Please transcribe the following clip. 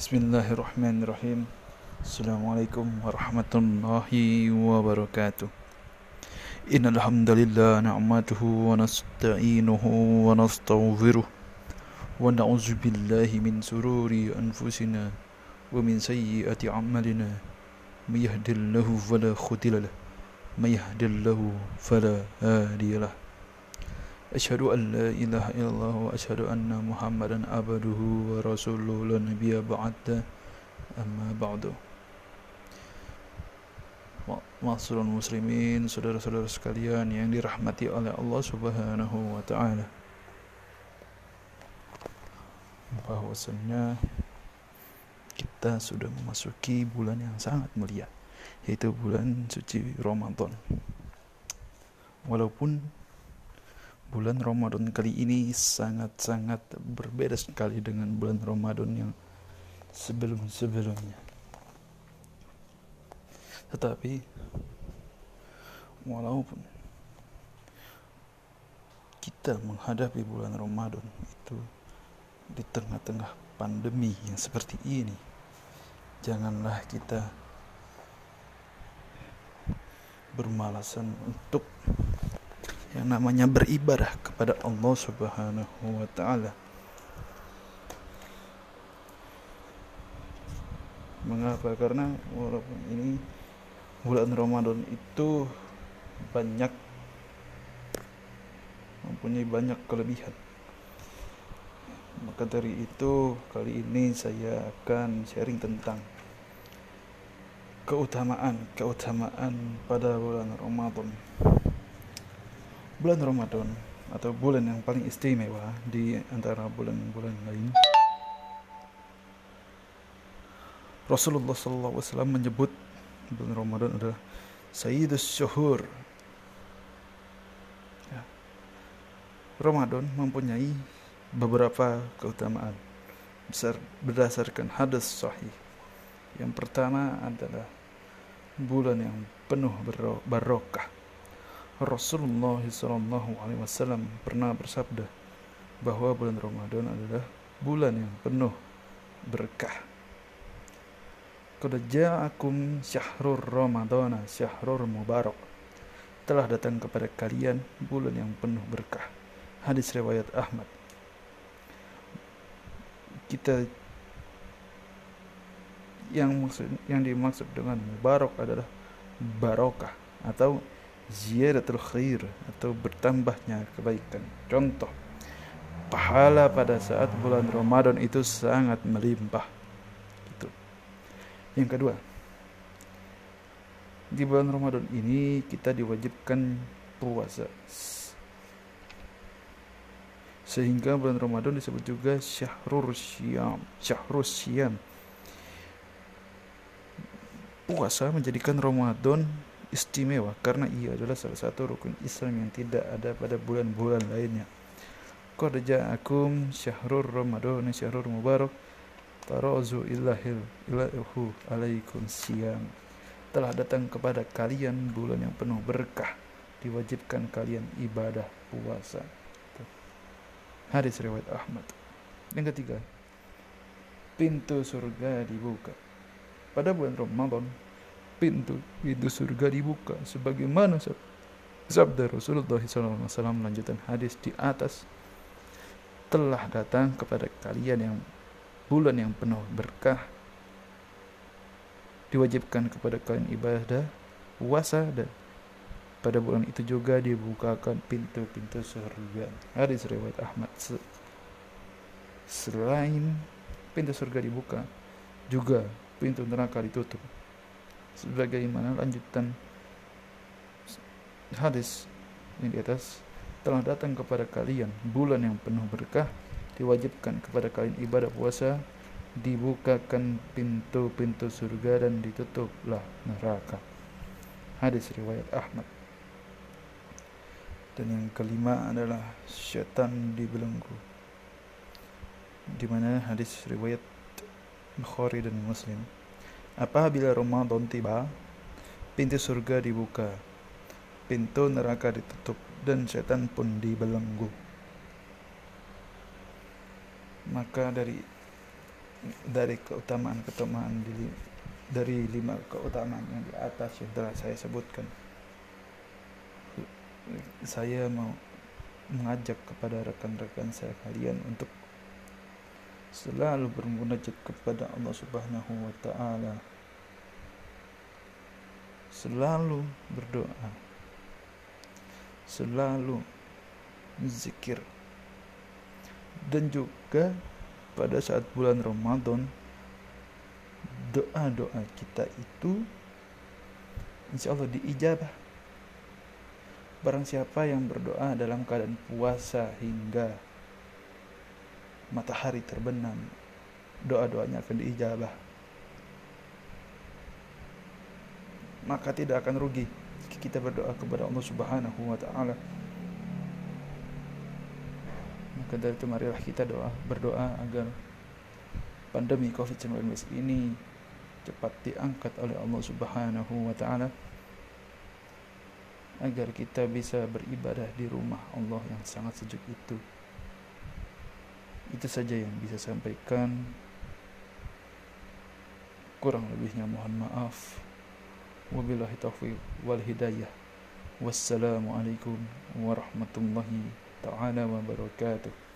بسم الله الرحمن الرحيم السلام عليكم ورحمة الله وبركاته إن الحمد لله نعمته ونستعينه ونستغفره ونعوذ بالله من سرور أنفسنا ومن سيئات أعمالنا من يهد الله فلا خذل له من يهد الله فلا هادي له أشهد أن لا إله إلا الله وأشهد أن محمدا عبده ورسوله لا نبي بعد أما بعد Masyurul muslimin, saudara-saudara sekalian yang dirahmati oleh Allah Subhanahu wa taala. Bahwasanya kita sudah memasuki bulan yang sangat mulia, yaitu bulan suci Ramadan. Walaupun bulan Ramadan kali ini sangat-sangat berbeda sekali dengan bulan Ramadan yang sebelum-sebelumnya. Tetapi walaupun kita menghadapi bulan Ramadan itu di tengah-tengah pandemi yang seperti ini, janganlah kita bermalasan untuk yang namanya beribadah kepada Allah Subhanahu wa taala. Mengapa? Karena walaupun ini bulan Ramadan itu banyak mempunyai banyak kelebihan. Maka dari itu kali ini saya akan sharing tentang keutamaan keutamaan pada bulan Ramadan bulan Ramadan atau bulan yang paling istimewa di antara bulan-bulan lain. Rasulullah SAW menyebut bulan Ramadan adalah Sayyidus Syuhur. Ya. Ramadan mempunyai beberapa keutamaan besar berdasarkan hadis sahih. Yang pertama adalah bulan yang penuh barokah Rasulullah SAW pernah bersabda bahwa bulan Ramadan adalah bulan yang penuh berkah. Qad ja'akum syahrur Ramadana syahrur mubarak. Telah datang kepada kalian bulan yang penuh berkah. Hadis riwayat Ahmad. Kita yang maksud yang dimaksud dengan mubarak adalah barokah atau ziyadatul khair atau bertambahnya kebaikan. Contoh, pahala pada saat bulan Ramadan itu sangat melimpah. Itu. Yang kedua, di bulan Ramadan ini kita diwajibkan puasa. Sehingga bulan Ramadan disebut juga syahrul syam, syahrul syam. Puasa menjadikan Ramadan istimewa karena ia adalah salah satu rukun Islam yang tidak ada pada bulan-bulan lainnya. Qad ja'akum syahrur Ramadan syahrur mubarak tarazu illahil ilahu alaikum siyam. Telah datang kepada kalian bulan yang penuh berkah, diwajibkan kalian ibadah puasa. Hadis riwayat Ahmad. Yang ketiga, pintu surga dibuka. Pada bulan Ramadan, pintu pintu surga dibuka sebagaimana sabda Rasulullah SAW melanjutkan hadis di atas telah datang kepada kalian yang bulan yang penuh berkah diwajibkan kepada kalian ibadah puasa dan pada bulan itu juga dibukakan pintu-pintu surga. Hadis riwayat Ahmad. Selain pintu surga dibuka juga pintu neraka ditutup sebagaimana lanjutan. Hadis yang di atas telah datang kepada kalian bulan yang penuh berkah diwajibkan kepada kalian ibadah puasa dibukakan pintu-pintu surga dan ditutuplah neraka. Hadis riwayat Ahmad. Dan yang kelima adalah syaitan dibelenggu di mana hadis riwayat Bukhari dan Muslim Apabila Ramadan tiba, pintu surga dibuka, pintu neraka ditutup, dan setan pun dibelenggu. Maka dari dari keutamaan-keutamaan dari lima keutamaan yang di atas yang telah saya sebutkan saya mau mengajak kepada rekan-rekan saya kalian untuk selalu bermunajat kepada Allah Subhanahu wa taala. Selalu berdoa. Selalu zikir. Dan juga pada saat bulan Ramadan doa-doa kita itu insya Allah diijabah. Barang siapa yang berdoa dalam keadaan puasa hingga matahari terbenam. Doa-doanya akan diijabah. Maka tidak akan rugi kita berdoa kepada Allah Subhanahu wa taala. Maka dari itu marilah kita doa berdoa agar pandemi Covid-19 ini cepat diangkat oleh Allah Subhanahu wa taala. Agar kita bisa beribadah di rumah Allah yang sangat sejuk itu. Itu saja yang bisa sampaikan. Kurang lebihnya mohon maaf. Wabillahi taufiq wal hidayah. Wassalamualaikum warahmatullahi taala wabarakatuh.